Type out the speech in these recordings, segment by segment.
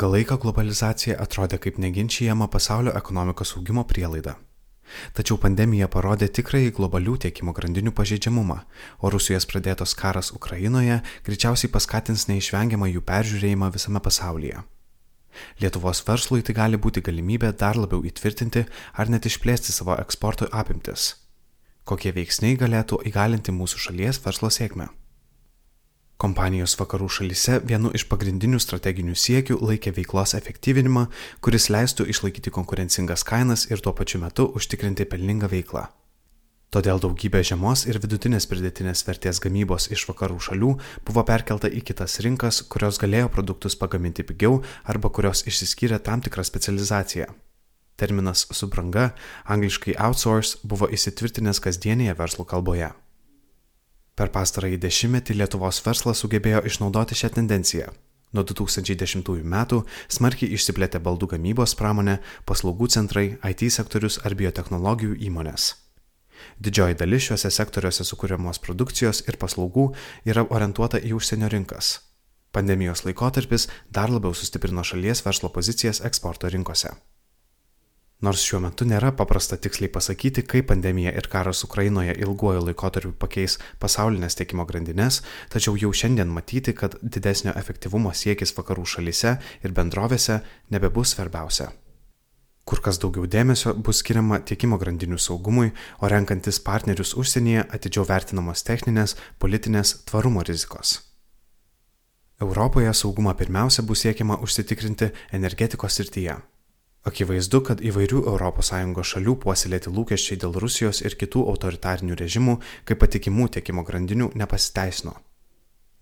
Ilgą laiką globalizacija atrodė kaip neginčiama pasaulio ekonomikos augimo prielaida. Tačiau pandemija parodė tikrąjį globalių tiekimo grandinių pažeidžiamumą, o Rusijos pradėtos karas Ukrainoje greičiausiai paskatins neišvengiamą jų peržiūrėjimą visame pasaulyje. Lietuvos verslui tai gali būti galimybė dar labiau įtvirtinti ar net išplėsti savo eksporto apimtis. Kokie veiksniai galėtų įgalinti mūsų šalies verslo sėkmę? Kompanijos vakarų šalyse vienu iš pagrindinių strateginių siekių laikė veiklos efektyvinimą, kuris leistų išlaikyti konkurencingas kainas ir tuo pačiu metu užtikrinti pelningą veiklą. Todėl daugybė žemos ir vidutinės pridėtinės vertės gamybos iš vakarų šalių buvo perkelta į kitas rinkas, kurios galėjo produktus pagaminti pigiau arba kurios išsiskyrė tam tikrą specializaciją. Terminas subranga, angliškai outsource, buvo įsitvirtinęs kasdienėje verslo kalboje. Per pastarąjį dešimtmetį Lietuvos verslas sugebėjo išnaudoti šią tendenciją. Nuo 2010 metų smarkiai išsiplėtė baldų gamybos pramonė, paslaugų centrai, IT sektorius ar biotehnologijų įmonės. Didžioji dalis šiuose sektoriuose sukūriamos produkcijos ir paslaugų yra orientuota į užsienio rinkas. Pandemijos laikotarpis dar labiau sustiprino šalies verslo pozicijas eksporto rinkose. Nors šiuo metu nėra paprasta tiksliai pasakyti, kaip pandemija ir karas Ukrainoje ilguoju laikotarpiu pakeis pasaulinės tiekimo grandinės, tačiau jau šiandien matyti, kad didesnio efektyvumo siekis vakarų šalyse ir bendrovėse nebebus svarbiausia. Kur kas daugiau dėmesio bus skiriama tiekimo grandinių saugumui, o renkantis partnerius užsienyje atidžiau vertinamos techninės, politinės, tvarumo rizikos. Europoje saugumą pirmiausia bus siekiama užsitikrinti energetikos srityje. Akivaizdu, kad įvairių ES šalių puoselėti lūkesčiai dėl Rusijos ir kitų autoritarinių režimų kaip patikimų tiekimo grandinių nepasiteisino.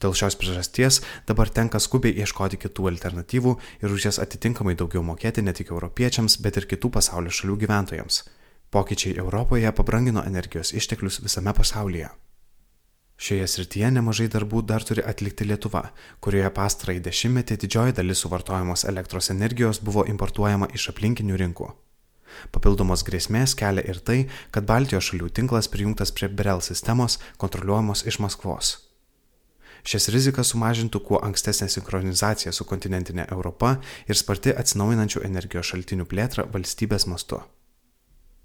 Dėl šios priežasties dabar tenka skubiai ieškoti kitų alternatyvų ir už jas atitinkamai daugiau mokėti ne tik europiečiams, bet ir kitų pasaulio šalių gyventojams. Pokyčiai Europoje pabrangino energijos išteklius visame pasaulyje. Šioje srityje nemažai darbų dar turi atlikti Lietuva, kurioje pastarąjį dešimtmetį didžioji dalis suvartojamos elektros energijos buvo importuojama iš aplinkinių rinkų. Papildomos grėsmės kelia ir tai, kad Baltijos šalių tinklas prijungtas prie BREL sistemos kontroliuojamos iš Maskvos. Šias rizikas sumažintų kuo ankstesnė sinchronizacija su kontinentinė Europa ir sparti atsinaujinančių energijos šaltinių plėtra valstybės mastu.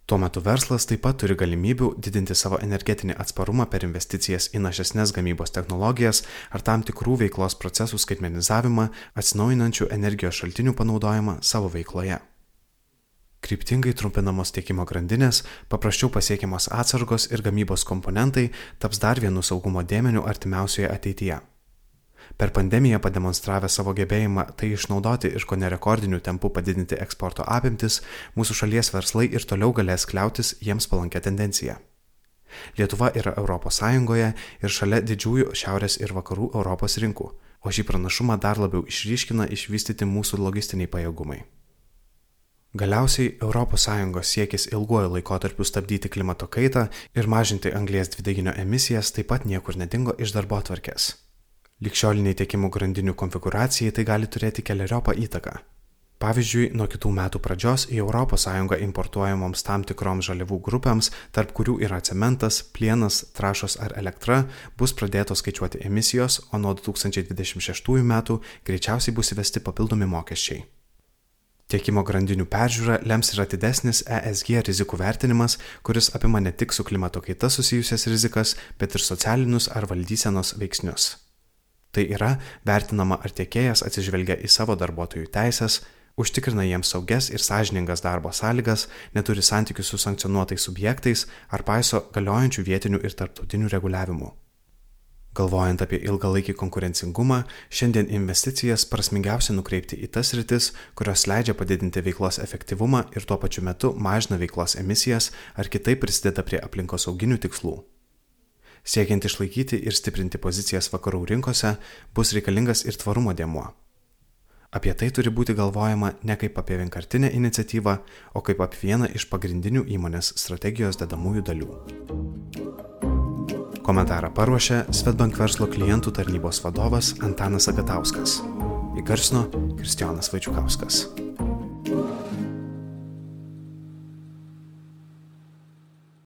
Tuo metu verslas taip pat turi galimybių didinti savo energetinį atsparumą per investicijas į našesnės gamybos technologijas ar tam tikrų veiklos procesų skaitmenizavimą, atsinaujinančių energijos šaltinių panaudojimą savo veikloje. Kryptingai trumpinamos tiekimo grandinės, paprasčiau pasiekiamos atsargos ir gamybos komponentai taps dar vienu saugumo dėmeniu artimiausioje ateityje. Per pandemiją pademonstravę savo gebėjimą tai išnaudoti ir ko nerekordiniu tempu padidinti eksporto apimtis, mūsų šalies verslai ir toliau galės kliautis jiems palankę tendenciją. Lietuva yra ES ir šalia didžiųjų Šiaurės ir Vakarų Europos rinkų, o šį pranašumą dar labiau išryškina išvystyti mūsų logistiniai pajėgumai. Galiausiai ES siekis ilguoju laikotarpiu stabdyti klimato kaitą ir mažinti anglės dvideginio emisijas taip pat niekur nedingo iš darbo atvarkės. Likščioliniai tiekimo grandinių konfiguracijai tai gali turėti keliariopą įtaką. Pavyzdžiui, nuo kitų metų pradžios į ES importuojamoms tam tikroms žaliavų grupėms, tarp kurių yra cementas, plienas, trašos ar elektra, bus pradėtos skaičiuoti emisijos, o nuo 2026 metų greičiausiai bus įvesti papildomi mokesčiai. Tiekimo grandinių peržiūra lems ir atidesnis ESG rizikų vertinimas, kuris apima ne tik su klimato kaita susijusias rizikas, bet ir socialinius ar valdysenos veiksnius. Tai yra vertinama, ar tiekėjas atsižvelgia į savo darbuotojų teisės, užtikrina jiems saugias ir sąžiningas darbo sąlygas, neturi santykių su sankcionuotais subjektais ar paiso galiojančių vietinių ir tarptautinių reguliavimų. Galvojant apie ilgalaikį konkurencingumą, šiandien investicijas prasmingiausia nukreipti į tas rytis, kurios leidžia padidinti veiklos efektyvumą ir tuo pačiu metu mažina veiklos emisijas ar kitaip prisideda prie aplinkosauginių tikslų. Siekiant išlaikyti ir stiprinti pozicijas vakarų rinkose, bus reikalingas ir tvarumo dėmuo. Apie tai turi būti galvojama ne kaip apie vienkartinę iniciatyvą, o kaip apie vieną iš pagrindinių įmonės strategijos dedamųjų dalių. Komentarą paruošė Svetbank verslo klientų tarnybos vadovas Antanas Agatauskas. Įgarsino Kristijonas Vaičiukauskas.